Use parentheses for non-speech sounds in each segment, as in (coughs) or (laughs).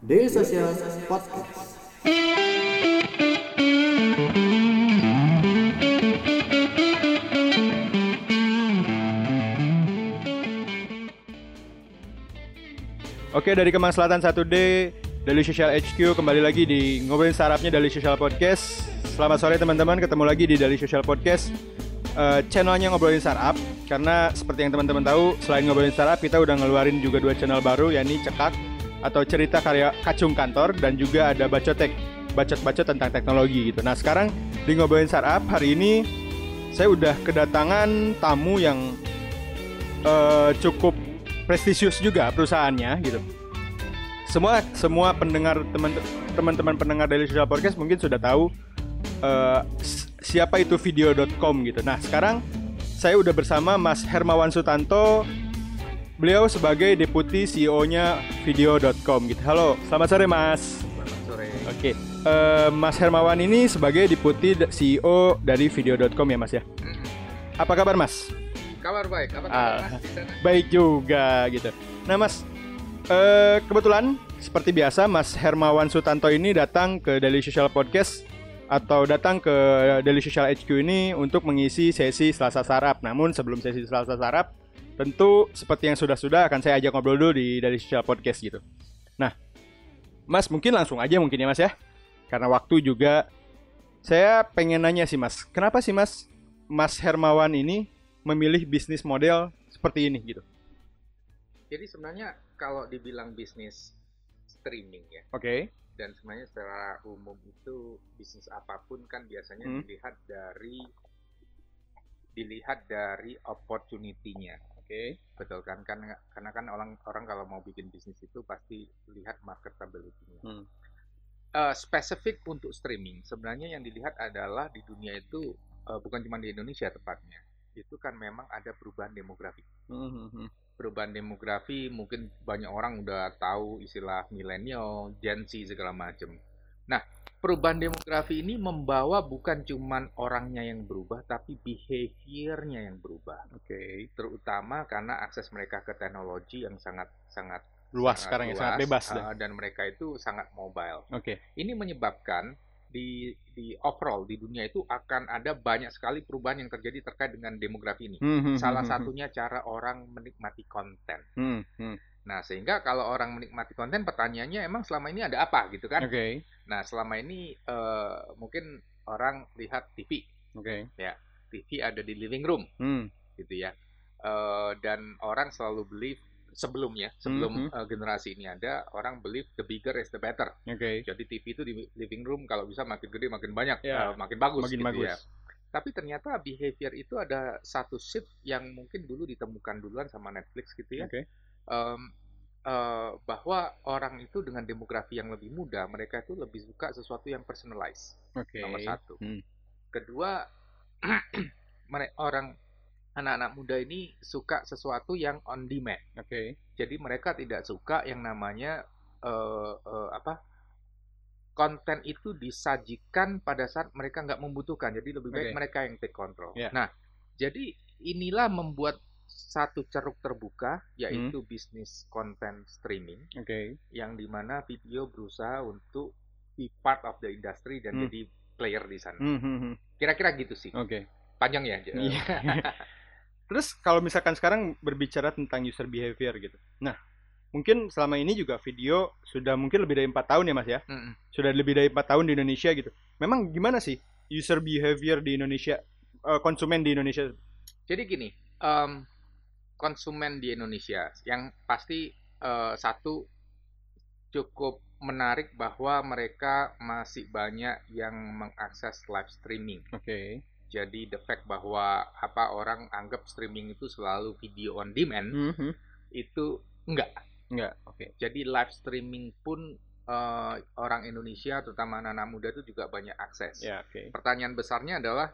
Daily Social Podcast. Oke dari Kemang Selatan 1D Daily Social HQ kembali lagi di ngobrolin startupnya Daily Social Podcast. Selamat sore teman-teman, ketemu lagi di Daily Social Podcast. Eh, channelnya ngobrolin startup karena seperti yang teman-teman tahu selain ngobrolin startup kita udah ngeluarin juga dua channel baru yakni Cekak atau cerita karya kacung kantor dan juga ada Bacotek bacot-bacot tentang teknologi gitu. Nah sekarang di ngobrolin startup hari ini saya udah kedatangan tamu yang eh, cukup prestisius juga perusahaannya gitu. Semua semua pendengar teman teman-teman pendengar dari Social Podcast mungkin sudah tahu s- siapa itu video.com gitu. Nah, sekarang saya udah bersama Mas Hermawan Sutanto. Beliau sebagai deputi CEO-nya video.com gitu. Halo, selamat sore Mas. Selamat sore. Oke, eh, Mas Hermawan ini sebagai deputi CEO dari video.com ya Mas ya. Mm-mm. Apa kabar Mas? Kabar baik. Apa Ah. kabar Mas di sana? Baik juga gitu. Nah Mas, eh, kebetulan seperti biasa Mas Hermawan Sutanto ini datang ke Daily Social Podcast atau datang ke Daily Social HQ ini untuk mengisi sesi Selasa Sarap. Namun sebelum sesi Selasa Sarap, tentu seperti yang sudah-sudah akan saya ajak ngobrol dulu di Daily Social Podcast gitu. Nah, Mas mungkin langsung aja mungkin ya Mas ya. Karena waktu juga saya pengen nanya sih Mas, kenapa sih Mas Mas Hermawan ini memilih bisnis model seperti ini gitu? Jadi sebenarnya kalau dibilang bisnis streaming ya, Oke. dan sebenarnya secara umum itu bisnis apa pun kan biasanya Hmm. dilihat dari dilihat dari opportunity-nya. Oke. Betul kan? kan karena kan orang orang kalau mau bikin bisnis itu pasti lihat marketability-nya. Hmm. Eh, spesifik untuk streaming sebenarnya yang dilihat adalah di dunia itu eh, bukan cuma di Indonesia tepatnya. Itu kan memang ada perubahan demografi. Hmm, perubahan demografi mungkin banyak orang udah tahu istilah milenial, Gen Z segala macam. Nah, perubahan demografi ini membawa bukan cuman orangnya yang berubah tapi behaviornya yang berubah. Oke. Terutama karena akses mereka ke teknologi yang sangat sangat Luas sangat sekarang ya, sangat luas, bebas uh, dan mereka itu sangat mobile. Oke. Ini menyebabkan di di overall di dunia itu akan ada banyak sekali perubahan yang terjadi terkait dengan demografi ini. Hmm, Salah satunya cara orang menikmati konten. Hmm, hmm. Nah, sehingga kalau orang menikmati konten, pertanyaannya emang selama ini ada apa gitu kan? Oke. Nah, selama ini eh, mungkin orang lihat TV, Oke. TV ada di living room Hmm. gitu ya. Eh, dan orang selalu believe sebelumnya, sebelum Mhm. eh, generasi ini ada, orang believe the bigger is the better. Oke. Jadi TV itu di living room kalau bisa makin gede makin banyak, Ya. eh, makin bagus Makin gitu bagus. ya. Tapi ternyata behavior itu ada satu shift yang mungkin dulu ditemukan duluan sama Netflix gitu ya. Oke. Em, eh, bahwa orang itu dengan demografi yang lebih muda, mereka itu lebih suka sesuatu yang personalized. Oke. Nomor satu. Hmm. Kedua, (clears throat) orang anak-anak muda ini suka sesuatu yang on demand. Oke. Jadi mereka tidak suka yang namanya eh, eh, apa konten itu disajikan pada saat mereka nggak membutuhkan. Jadi lebih baik Oke. mereka yang take control. Ya. Nah, jadi inilah membuat satu ceruk terbuka yaitu Hmm. bisnis konten streaming Oke. yang di mana video berusaha untuk be part of the industry dan Hmm. jadi player di sana. Hmm, hmm, hmm. Kira-kira gitu sih. Oke. Panjang ya. Iya. (laughs) Terus kalau misalkan sekarang berbicara tentang user behavior gitu. Nah, mungkin selama ini juga video sudah mungkin lebih dari empat tahun ya Mas ya. Mm-mm. Sudah lebih dari empat tahun di Indonesia gitu. Memang gimana sih user behavior di Indonesia, eh, konsumen di Indonesia? Jadi gini, em, konsumen di Indonesia yang pasti eh, satu cukup menarik bahwa mereka masih banyak yang mengakses live streaming. Oke. Jadi the fact bahwa apa orang anggap streaming itu selalu video on demand Hmm, hmm. itu enggak. Enggak. Oke. Jadi live streaming pun eh, orang Indonesia terutama anak-anak muda itu juga banyak akses. Ya, oke. Pertanyaan besarnya adalah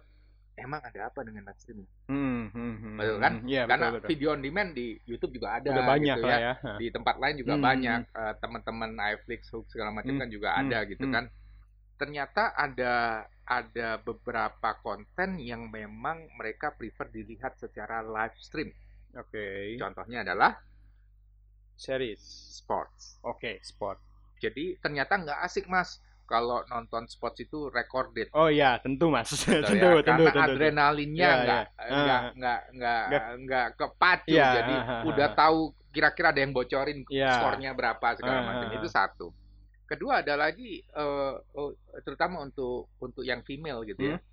emang ada apa dengan live streaming? Hmm, hmm, hmm. Betul kan? Iya, Karena betul, betul. video on demand di YouTube juga ada Udah banyak gitu ya. ya. Di tempat lain juga Hmm, banyak Eh, teman-teman Netflix, Hook segala macam Hmm, kan juga hmm, ada gitu hmm. kan. Ternyata ada ada beberapa konten yang memang mereka prefer dilihat secara live stream. Oke. Contohnya adalah Series. sports. Oke, sport. Jadi ternyata nggak asik mas kalau nonton sports itu recorded. Oh iya, tentu Mas. Tentu, ya. tentu, Karena tentu. adrenalinnya Iya, nggak iya. nggak Ah. nggak nggak kepacu. Iya, Jadi ah, ah, udah ah. tahu kira-kira ada yang bocorin Iya. skornya berapa segala macam. Itu satu. Kedua ada lagi eh, oh, terutama untuk untuk yang female gitu ya. Hmm.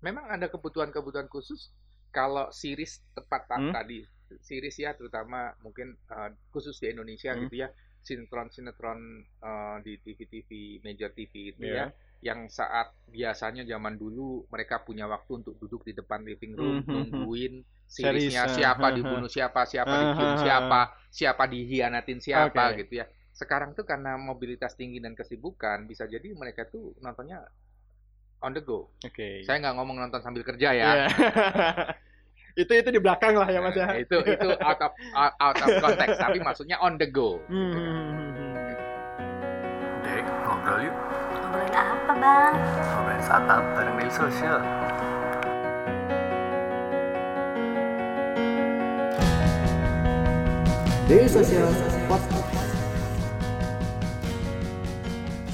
Memang ada kebutuhan-kebutuhan khusus kalau series tepat Hmm. tadi series ya terutama mungkin eh, khusus di Indonesia Hmm. gitu ya sinetron-sinetron eh, di TV-TV major TV itu Iya. ya yang saat biasanya zaman dulu mereka punya waktu untuk duduk di depan living room Hmm, hmm, nungguin Series, seriesnya siapa (laughs) dibunuh siapa siapa ah. siapa siapa dihianatin siapa Oke. gitu ya sekarang tuh karena mobilitas tinggi dan kesibukan bisa jadi mereka tuh nontonnya on the go Oke. saya nggak ngomong nonton sambil kerja ya Iya. (laughs) itu itu di belakang lah ya Mas ya. Nah, itu itu out of out of context tapi maksudnya on the go Hmm. Dek, ngobrol yuk. Ngobrolin apa bang? Ngobrolin startup bareng Daily Social. Daily Social Podcast.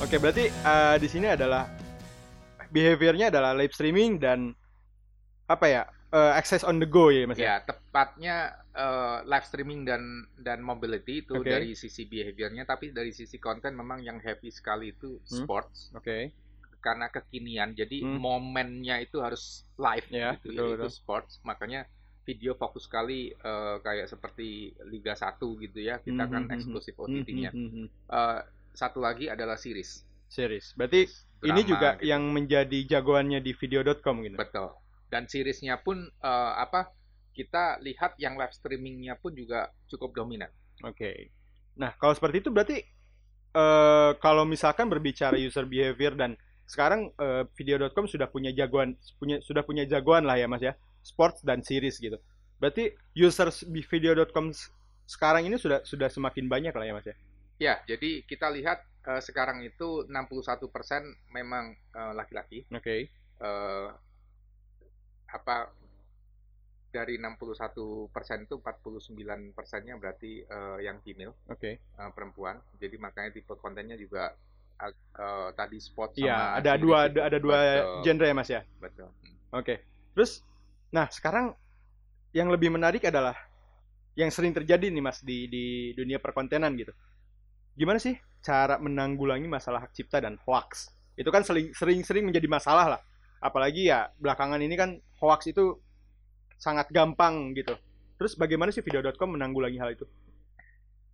Oke, berarti eh, di sini adalah behaviornya adalah live streaming dan apa ya? Eh, access on the go ya Mas ya. ya tepatnya eh, live streaming dan dan mobility itu Oke. dari sisi behaviornya tapi dari sisi konten memang yang happy sekali itu Hmm. sports Oke. karena kekinian jadi Hmm. momennya itu harus live Ya, gitu betul, itu betul. sports makanya video fokus sekali eh, kayak seperti Liga 1 gitu ya kita Hmm, kan hmm, hmm, eksklusif OTT-nya hmm, hmm. Eh, satu lagi adalah series Series. Berarti ini Drama juga gitu. yang menjadi jagoannya di video.com gitu. betul dan seriesnya pun eh, apa kita lihat yang live streamingnya pun juga cukup dominan Oke. Nah, kalau seperti itu berarti eh kalau misalkan berbicara user behavior dan sekarang eh, video.com sudah punya jagoan punya sudah punya jagoan lah ya Mas ya. Sports dan series gitu. Berarti user di video.com sekarang ini sudah sudah semakin banyak lah ya Mas ya. Ya, jadi kita lihat eh, sekarang itu 61% memang laki-laki. Oke. Eh, apa dari 61% itu 49 persennya berarti eh, yang female Oke. eh, perempuan. Jadi makanya tipe kontennya juga eh, eh, tadi sport sama Iya, ada dua ada, ada dua Betul, genre ya Mas ya. Betul. Hmm. Oke. Terus nah, sekarang yang lebih menarik adalah yang sering terjadi nih Mas di di dunia perkontenan gitu. Gimana sih cara menanggulangi masalah hak cipta dan hoax? Itu kan sering sering sering menjadi masalah lah. Apalagi ya belakangan ini kan hoax itu sangat gampang gitu. Terus bagaimana sih video.com menanggulangi hal itu?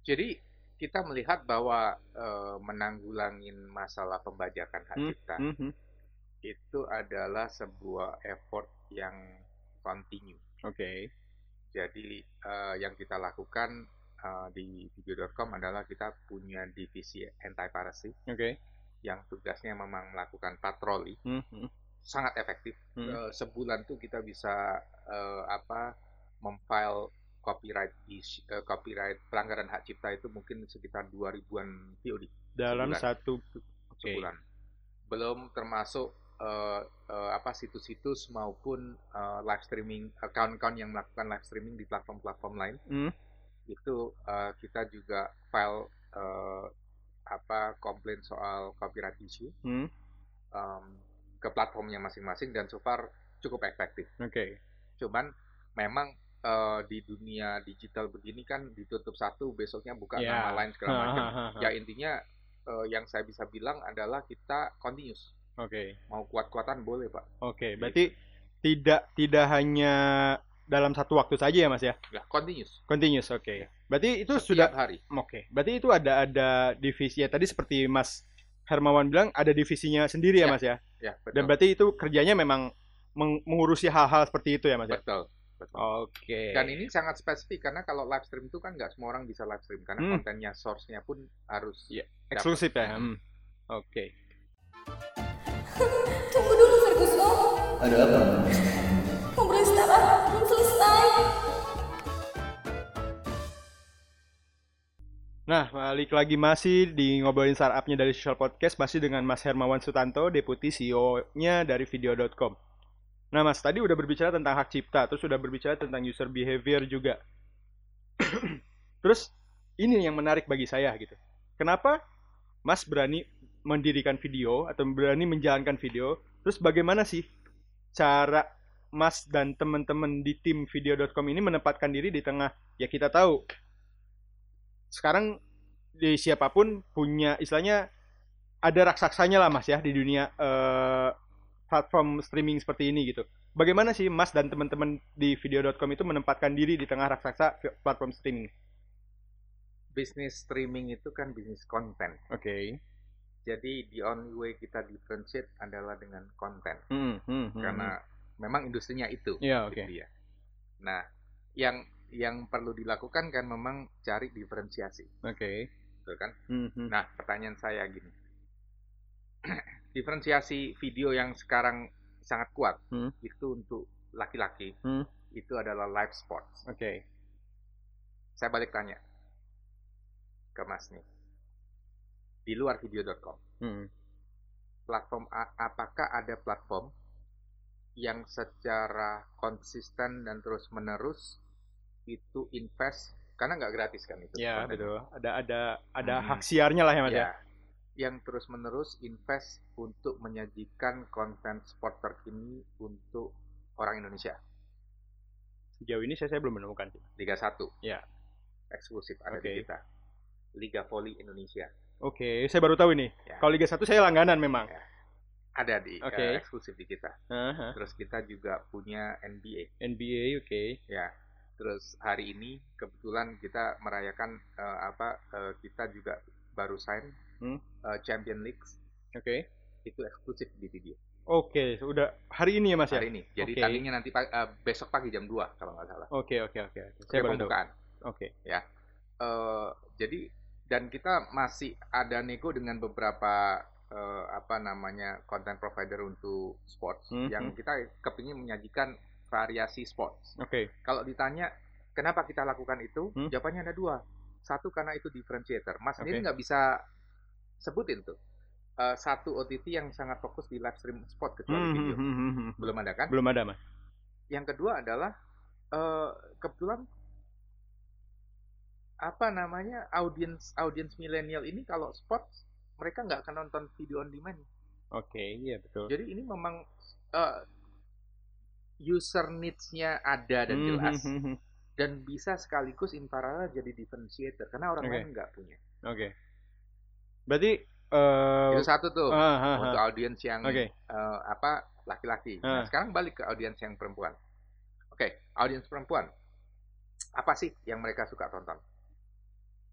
Jadi kita melihat bahwa eh, menanggulangin masalah pembajakan hak Hmm, cipta Mhm. itu adalah sebuah effort yang continue. Oke. Jadi eh, yang kita lakukan eh, di video.com adalah kita punya divisi anti piracy Oke. yang tugasnya memang melakukan patroli Mhm. Sangat efektif. Hmm. Eh, sebulan tuh kita bisa eh, apa memfile copyright is- eh, copyright pelanggaran hak cipta itu mungkin sekitar 2000-an VOD Dalam Sebulan. satu Oke. sebulan. Belum termasuk eh, eh, apa situs-situs maupun eh, live streaming account-account yang melakukan live streaming di platform-platform lain. Hmm. Itu eh, kita juga file eh, apa komplain soal copyright issue Hmm. em, ke platformnya masing-masing dan so far cukup efektif. Oke. Cuman memang eh, di dunia digital begini kan ditutup satu besoknya buka Ya. nama lain segala macam. Ya intinya eh, yang saya bisa bilang adalah kita continuous. Oke. Mau kuat-kuatan boleh pak. Oke, berarti tidak tidak hanya dalam satu waktu saja ya Mas ya? Ya continuous. Continuous, oke. Berarti itu Setiap sudah hari. oke. Berarti itu ada ada divisi ya tadi seperti Mas Hermawan bilang ada divisinya sendiri ya, Ya, Mas ya. Ya Dan betul. berarti itu kerjanya memang meng- mengurusi hal-hal seperti itu ya Mas ya. Betul. betul. Oke. Dan ini sangat spesifik karena kalau live stream itu kan nggak semua orang bisa live stream karena Hmm. kontennya source-nya pun harus Iya. eksklusif ya. Hmm. Oke. (laughs) Tunggu dulu Ferguson. Ada apa? Belum selesai. Nah, balik lagi masih di ngobrolin startupnya dari Social Podcast masih dengan Mas Hermawan Sutanto, Deputi CEO-nya dari video.com. Nah, Mas, tadi udah berbicara tentang hak cipta, terus udah berbicara tentang user behavior juga. (clears throat) terus ini yang menarik bagi saya gitu. Kenapa Mas berani mendirikan video atau berani menjalankan video. Terus bagaimana sih cara Mas dan teman-teman di tim video.com ini menempatkan diri di tengah ya kita tahu sekarang di siapa pun punya istilahnya ada raksasanya lah Mas ya di dunia eh, platform streaming seperti ini gitu. Bagaimana sih Mas dan teman-teman di video.com itu menempatkan diri di tengah raksasa platform streaming? Bisnis streaming itu kan bisnis konten. Oke. Jadi the only way kita differentiate adalah dengan konten. Hmm, hmm, hmm, Karena memang industrinya itu. Iya, oke. gitu ya. Nah, yang yang perlu dilakukan kan memang cari diferensiasi. Oke. betul kan? Hmm, hmm. Nah, pertanyaan saya gini. (clears throat) Diferensiasi video yang sekarang sangat kuat Hmm. itu untuk laki-laki Hmm. itu adalah live sports. Oke. Saya balik tanya ke Mas nih. Di luar video.com, Hmm. platform apakah ada platform yang secara konsisten dan terus menerus itu invest karena nggak gratis kan itu Ya, kontennya. betul. Ada ada ada Hmm. hak siarnya lah ya Mas ya. Ya, yang terus menerus invest untuk menyajikan konten sport terkini untuk orang Indonesia Sejauh ini saya, saya belum menemukan. Liga 1 Ya. eksklusif ada Oke. di kita Liga Voli Indonesia Oke, saya baru tahu ini. Ya. Kalau Liga 1 saya langganan memang. Ya. ada di eh, eksklusif di kita Aha. terus kita juga punya NBA NBA, oke. ya terus hari ini kebetulan kita merayakan eh, apa eh, kita juga baru sign Hmm. eh, Champion League Oke. itu eksklusif di video Oke, sudah hari ini ya Mas ya? hari ini jadi Oke. tandingnya nanti eh, besok pagi jam 2 kalau nggak salah Oke, oke, oke. oke. Saya pembukaan Oke. eh jadi dan kita masih ada nego dengan beberapa eh, apa namanya konten provider untuk sports Mhm. yang kita kepingin menyajikan variasi sports. Oke. Kalau ditanya kenapa kita lakukan itu, Hmm. jawabannya ada dua. Satu karena itu differentiator. Mas Oke. sendiri nggak bisa sebutin tuh eh, satu OTT yang sangat fokus di live stream sport kecuali Hmm, video. hmm, hmm, hmm. Belum ada kan? Belum ada Mas. Yang kedua adalah eh, kebetulan apa namanya audiens audiens milenial ini kalau sports mereka nggak akan nonton video on demand. Oke, iya betul. Jadi ini memang eh, user needs-nya ada dan Hmm, jelas hmm, hmm, dan bisa sekaligus in parallel jadi differentiator karena orang Oke. lain nggak punya. Oke. Berarti eh Itu satu tuh ah, ah, ah. untuk audiens yang Oke. eh, apa laki-laki. Nah, Ah. sekarang balik ke audiens yang perempuan. Oke, audiens perempuan. Apa sih yang mereka suka tonton?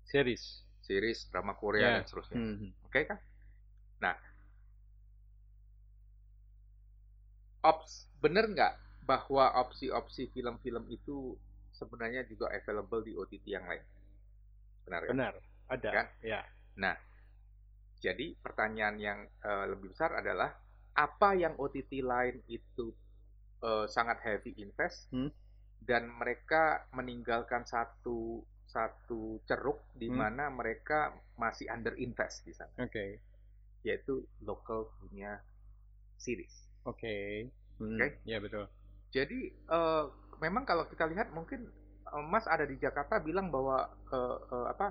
series. Series, drama Korea Ya. dan seterusnya. Hmm, hmm. Oke kan? Nah, ops bener nggak bahwa opsi-opsi film-film itu sebenarnya juga available di OTT yang lain? Benar kan? Benar, ada. Kan? Ya. Jadi pertanyaan yang eh, lebih besar adalah apa yang OTT lain itu eh, sangat heavy invest Hmm. dan mereka meninggalkan satu satu ceruk di Hmm. mana mereka masih under invest di sana Oke. yaitu local punya series. Oke. Hmm, Oke. Iya betul. Jadi eh, memang kalau kita lihat mungkin eh, Mas ada di Jakarta bilang bahwa eh, eh, apa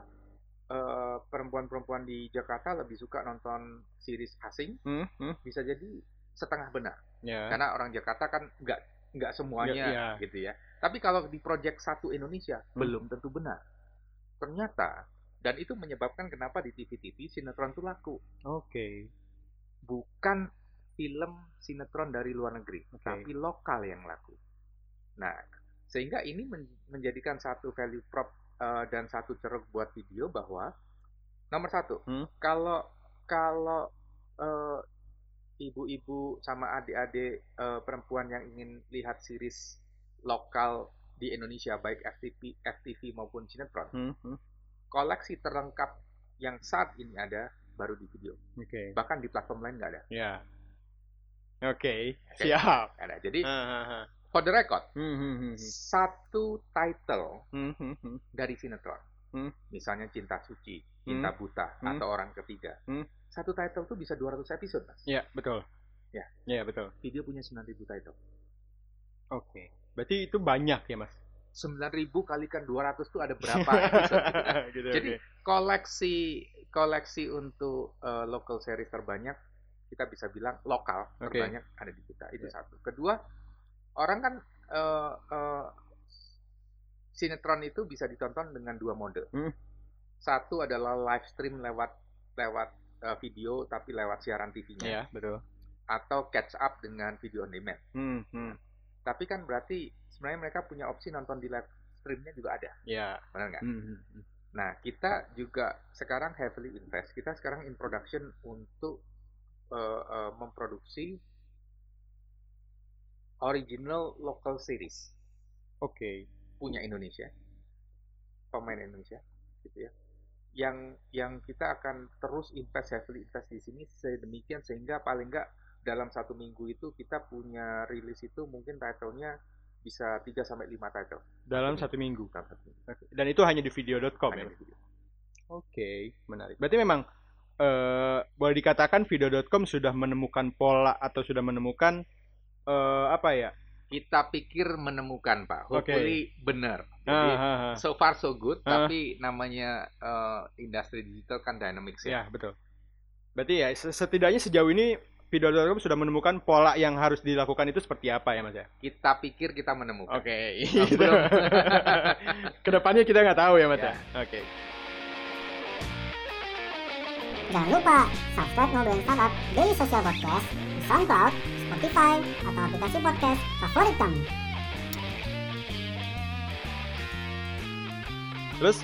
eh, perempuan-perempuan di Jakarta lebih suka nonton series asing Hmm, hmm. bisa jadi setengah benar Ya. karena orang Jakarta kan nggak nggak semuanya Nggak- iya. gitu ya. Tapi kalau di Project satu Indonesia Hmm. belum tentu benar. Ternyata dan itu menyebabkan kenapa di TV-TV sinetron itu laku. Oke. Bukan film sinetron dari luar negeri, Oke. tapi lokal yang laku. Nah, sehingga ini men- menjadikan satu value prop eh, dan satu ceruk buat video bahwa nomor satu, Hmm. kalau kalau eh, ibu-ibu sama adik-adik eh, perempuan yang ingin lihat series lokal di Indonesia baik FTV, FTV maupun sinetron, Hmm, hmm. koleksi terlengkap yang saat ini ada baru di video. Oke. Bahkan di platform lain nggak ada. Ya. Oke. Oke. Siap. Nggak ada. Jadi Ah, ah, ah. for the record, Hmm, hmm, hmm, hmm. satu title Hmm, hmm, hmm. dari sinetron, Hmm. misalnya Cinta Suci, Cinta Buta, Hmm. atau Orang Ketiga, Hmm. satu title tuh bisa 200 episode, mas. Ya, betul. Ya. Ya, betul. Video punya 9.000 title. Oke. Berarti itu banyak ya, Mas? 9000 kalikan 200 tuh ada (laughs) berapa episode gitu kan. gitu, Jadi oke. koleksi koleksi untuk eh, local series terbanyak kita bisa bilang lokal Oke. terbanyak ada di kita itu Ya. satu. Kedua orang kan eh, eh, sinetron itu bisa ditonton dengan dua mode. Hmm. Satu adalah live stream lewat lewat eh, video tapi lewat siaran TV-nya Iya, betul. atau catch up dengan video on demand. Hmm, hmm. Tapi kan berarti sebenarnya mereka punya opsi nonton di live streamnya juga ada, Ya. benar nggak? Hmm, hmm, hmm. Nah, kita juga sekarang heavily invest. Kita sekarang in production untuk eh, eh, memproduksi original local series Oke. punya Indonesia, pemain Indonesia, gitu ya. Yang yang kita akan terus invest heavily invest di sini sedemikian sehingga paling nggak dalam satu minggu itu kita punya rilis itu mungkin title-nya bisa 3 sampai 5 title Dalam Satu minggu. dalam satu minggu. Dan itu hanya di video.com ya. Oke, menarik. Berarti memang eh, boleh dikatakan video.com sudah menemukan pola atau sudah menemukan eh, apa ya? Kita pikir menemukan Pak, hopefully benar. Ah, Jadi ah, ah. so far so good, tapi namanya eh, industri digital kan dynamics Ya, ya. betul. Berarti ya se- setidaknya sejauh ini video.com sudah menemukan pola yang harus dilakukan itu seperti apa ya, Mas ya? Kita pikir kita menemukan. Oke. Belum. (laughs) Ke depannya kita nggak tahu ya, Mas ya. Ya. Oke. Jangan lupa subscribe Ngobrolin Startup Daily Social Podcast di SoundCloud, Spotify, atau aplikasi podcast favorit kamu. Terus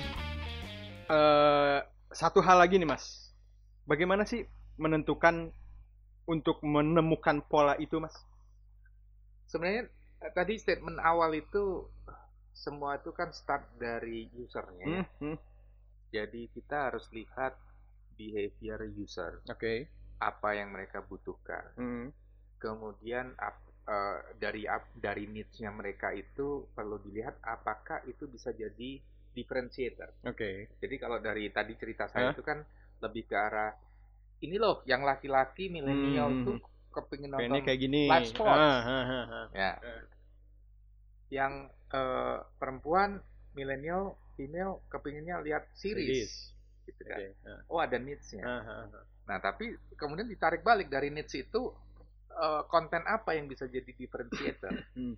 eh satu hal lagi nih, Mas. Bagaimana sih menentukan untuk menemukan pola itu, Mas? Sebenarnya eh, tadi statement awal itu semua itu kan start dari usernya. ya. Hmm, hmm. Jadi kita harus lihat behavior user, Oke. apa yang mereka butuhkan. Hmm. Kemudian ap- eh, dari ap- dari needs-nya mereka itu perlu dilihat apakah itu bisa jadi differentiator. Oke. Jadi kalau dari tadi cerita saya Hah? itu kan lebih ke arah ini loh yang laki-laki milenial Hmm. tuh kepingin Kayaknya nonton kayak gini. live sports. Ah, ah, ah, ah. ya. Eh. Yang eh, perempuan milenial female kepinginnya lihat series, gitu kan. Oke. ah, Oh ada needs-nya. ah, ah. Nah tapi kemudian ditarik balik dari needs itu eh, konten apa yang bisa jadi differentiator. (coughs) Hmm.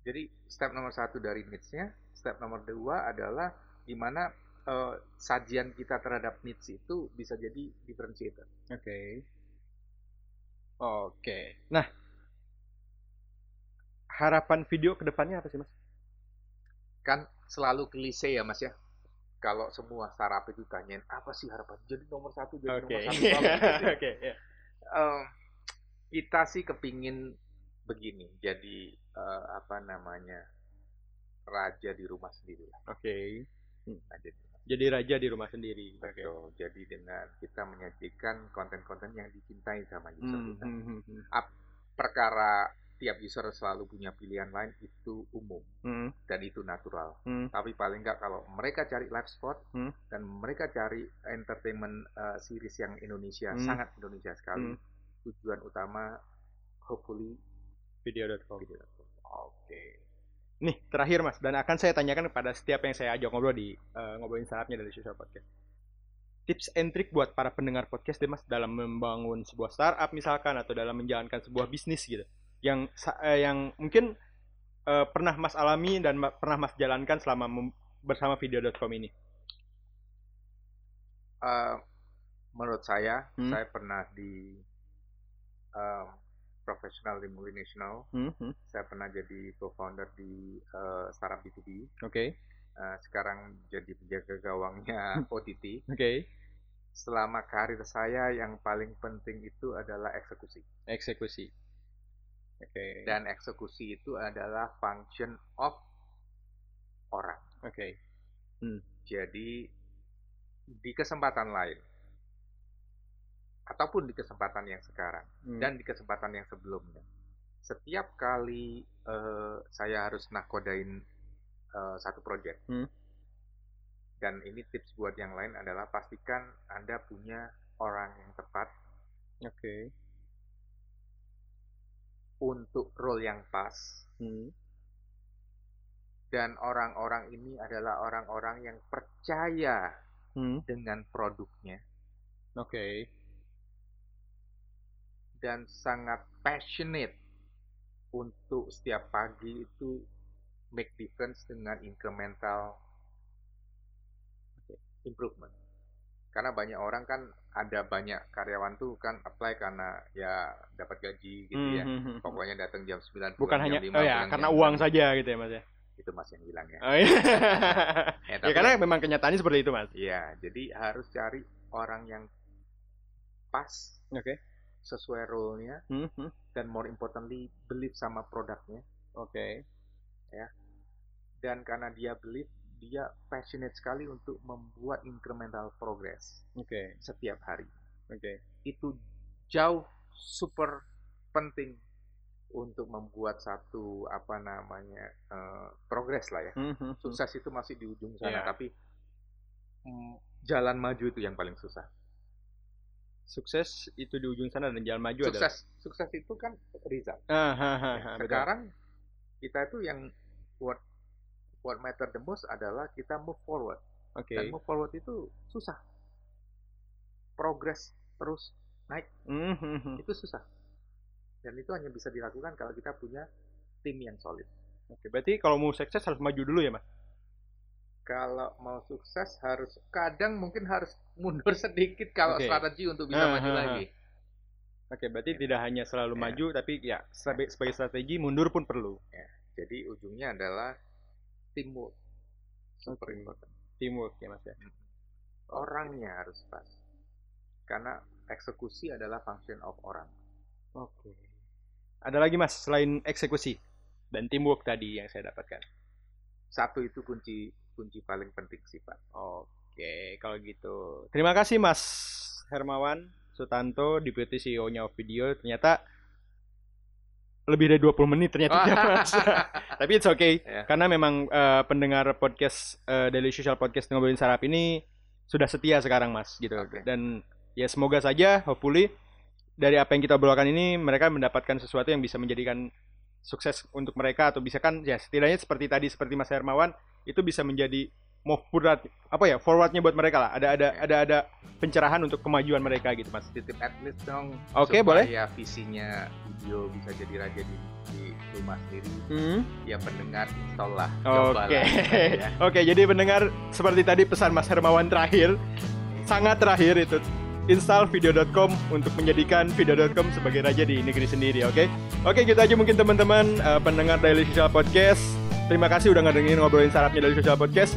Jadi step nomor satu dari needs-nya, step nomor dua adalah di mana eh, sajian kita terhadap needs itu bisa jadi differentiator. Oke. Oke. Nah, harapan video ke depannya apa sih, Mas? Kan selalu klise ya mas ya. Kalau semua startup itu tanyain apa sih harapan jadi nomor satu jadi Oke. nomor satu gitu. (laughs) Oke, ya. Eh, kita sih kepingin begini jadi eh, apa namanya raja di rumah sendiri Oke. raja di rumah. Jadi raja di rumah sendiri. Oke. Betul. jadi dengan kita menyajikan konten-konten yang dicintai sama user Hmm, kita hmm, hmm, hmm. perkara tiap user selalu punya pilihan lain itu umum Hmm, dan itu natural hmm. tapi paling nggak kalau mereka cari live spot Hmm. dan mereka cari entertainment uh, series yang Indonesia Hmm. sangat Indonesia sekali Hmm. tujuan utama hopefully Video.com. video. Oke. Nih, terakhir Mas, dan akan saya tanyakan kepada setiap yang saya ajak ngobrol di eh, ngobrolin startupnya dari social podcast. Tips and trick buat para pendengar podcast deh Mas dalam membangun sebuah startup misalkan atau dalam menjalankan sebuah bisnis gitu. Yang eh, yang mungkin eh, pernah Mas alami dan ma- pernah Mas jalankan selama bersama video.com ini. Uh, menurut saya Hmm. saya pernah di um, profesional di multinational Hmm, hmm. saya pernah jadi co-founder di uh, startup B2B Oke. Uh, sekarang jadi penjaga gawangnya OTT Oke. selama karir saya yang paling penting itu adalah eksekusi Eksekusi. Oke. dan eksekusi itu adalah function of orang. Oke. Jadi di kesempatan lain ataupun di kesempatan yang sekarang Hmm. dan di kesempatan yang sebelumnya, setiap kali eh, saya harus nakodain eh, satu project Hmm. dan ini tips buat yang lain adalah pastikan anda punya orang yang tepat Oke. Untuk role yang pas Hmm. dan orang-orang ini adalah orang-orang yang percaya Hmm. dengan produknya Oke. dan sangat passionate untuk setiap pagi itu make difference dengan incremental improvement. Karena banyak orang kan ada banyak karyawan tuh kan apply karena ya dapat gaji gitu ya. Hmm, hmm, hmm. Pokoknya datang jam 9 Bukan pulang hanya jam 5, oh ya karena jam uang 6. saja gitu ya Mas ya. Itu Mas yang bilang ya. Oh, iya. (laughs) Ya, (laughs) ya tapi- karena memang kenyataannya seperti itu Mas. Iya, jadi harus cari orang yang pas Oke. sesuai role-nya Hmm, hmm. dan more importantly believe sama produknya Oke. dan karena dia believe dia passionate sekali untuk membuat incremental progress Oke. setiap hari. Oke. Itu jauh super penting untuk membuat satu apa namanya eh, progress lah ya. Hmm, hmm, hmm. Sukses itu masih di ujung sana, Iya. tapi mm, jalan maju itu yang paling susah. Sukses itu di ujung sana dan jalan maju adalah Sukses, sukses itu kan result. Ah, ha, ha, Ya, sekarang kita itu yang what what matter the most adalah kita move forward. Oke. Dan move forward itu susah. Progress terus naik Hmm, hmm, itu susah. Dan itu hanya bisa dilakukan kalau kita punya tim yang solid. Oke, berarti kalau mau sukses harus maju dulu ya, Mas? Kalau mau sukses harus kadang mungkin harus mundur (laughs) sedikit kalau Oke. strategi untuk bisa Ah, maju lagi. Oke, berarti tidak hanya selalu Ya. maju, tapi ya sebagai, strategi mundur pun perlu. Jadi ujungnya adalah teamwork. Super Oke. important. Teamwork ya, Mas ya. Orangnya harus pas. Karena eksekusi adalah function of orang. Oke. Ada lagi, Mas, selain eksekusi dan teamwork tadi yang saya dapatkan. Satu itu kunci kunci paling penting sih Pak. Oke, kalau gitu. Terima kasih Mas Hermawan Sutanto, Deputy CEO-nya Video. Ternyata lebih dari 20 menit ternyata (laughs) ya, Mas. Tapi it's okay Ya. karena memang eh, pendengar podcast eh, Daily Social Podcast ngobrolin sarap ini sudah setia sekarang Mas gitu. Oke. Dan ya semoga saja hopefully dari apa yang kita obrolkan ini mereka mendapatkan sesuatu yang bisa menjadikan sukses untuk mereka atau bisa kan ya setidaknya seperti tadi seperti Mas Hermawan itu bisa menjadi move forward apa ya forwardnya buat mereka lah ada ada Ya. ada ada pencerahan untuk kemajuan mereka gitu Mas. Titip at least dong. Oke, boleh. Supaya visinya video bisa jadi raja di, di rumah sendiri. Hmm. Ya pendengar install lah. Oke. (laughs) ya. Oke, jadi pendengar seperti tadi pesan Mas Hermawan terakhir, sangat terakhir itu install video.com untuk menjadikan video.com sebagai raja di negeri sendiri, oke? Oke, gitu aja mungkin teman-teman eh, pendengar Daily Social Podcast. Terima kasih udah ngedengerin ngobrolin sarapnya Daily Social Podcast.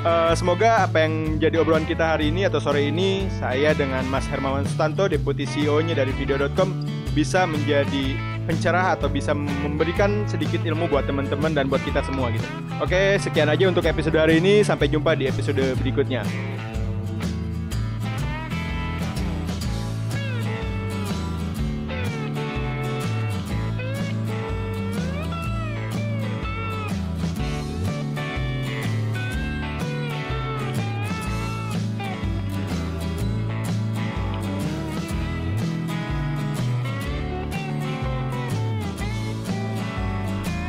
Eh, semoga apa yang jadi obrolan kita hari ini atau sore ini saya dengan Mas Hermawan Sutanto, Deputi CEO-nya dari video.com bisa menjadi pencerah atau bisa memberikan sedikit ilmu buat teman-teman dan buat kita semua gitu. Oke, sekian aja untuk episode hari ini. Sampai jumpa di episode berikutnya.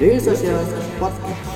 Daily Social Podcast.